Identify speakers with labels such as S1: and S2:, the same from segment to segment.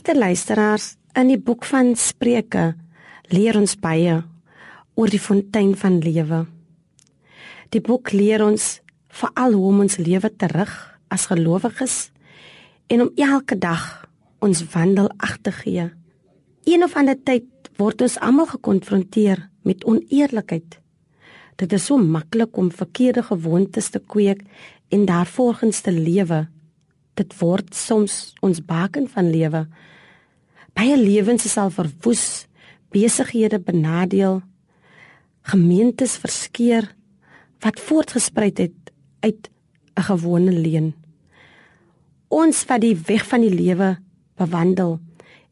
S1: Geagte luisteraars, in die boek van Spreuke leer ons baie oor die fontein van lewe. Die boek leer ons veral hoe om ons lewe te rig as gelowiges en om elke dag ons wandel ag te gee. Een of ander tyd word ons almal gekonfronteer met oneerlikheid. Dit is so maklik om verkeerde gewoontes te kweek en daarvolgens te lewe. Dit word soms ons baken van lewe. Baie lewens is al verwoes, besighede benadeel, gemeentes verskeur wat voortgespruit het uit 'n gewone leen. Ons wat die weg van die lewe bewandel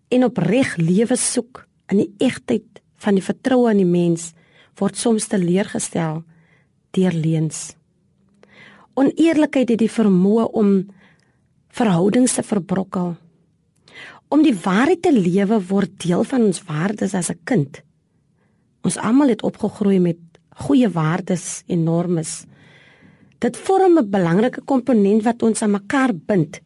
S1: en opreg lewe soek in die egtheid van die vertroue in die mens word soms teleurgestel deur leuns. Oneerlikheid het die vermoë om verhoudings te verbrokkel. Om die waarheid te lewe word deel van ons waardes as 'n kind. Ons almal het opgegroei met goeie waardes en normes. Dit vorm 'n belangrike komponent wat ons aan mekaar bind.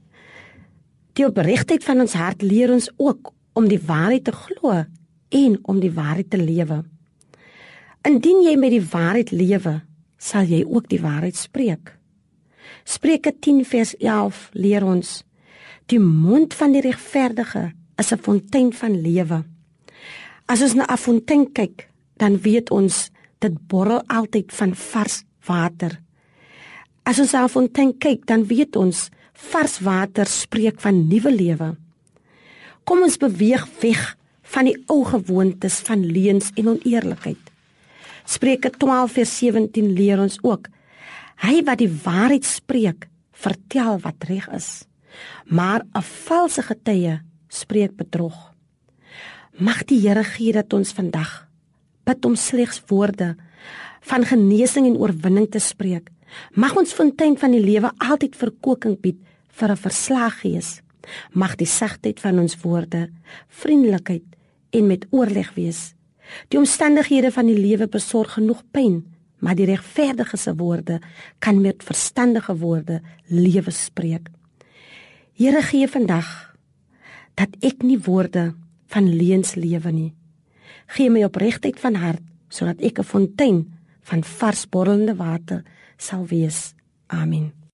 S1: Die opregtheid van ons hart leer ons ook om die waarheid te glo en om die waarheid te lewe. Indien jy met die waarheid lewe, sal jy ook die waarheid spreek. Spreuke 10 vers 11 leer ons: Die mond van die regverdige is 'n fontein van lewe. As ons na 'n fontein kyk, dan weet ons dit borrel altyd van vars water. As ons na 'n fontein kyk, dan weet ons vars water spreek van nuwe lewe. Kom ons beweeg weg van die ou gewoontes van leuns en oneerlikheid. Spreuke 12 vers 17 leer ons ook: Hy wat die waarheid spreek, vertel wat reg is, maar 'n valse getuie spreek bedrog. Mag die Here gee dat ons vandag bid om slegs woorde van genesing en oorwinning te spreek. Mag ons fontein van die lewe altyd verkoeking bied vir 'n verslag gees. Mag die sagtheid van ons woorde vriendelikheid en met oorleg wees. Die omstandighede van die lewe besorg genoeg pyn, maar die regverdige se woorde kan met verstandige woorde lewe spreek. Here gee vandag dat ek nie woorde van leuns lewe nie. Gee my opregtheid van hart sodat ek 'n fontein van vars borrelende water sal wees. Amen.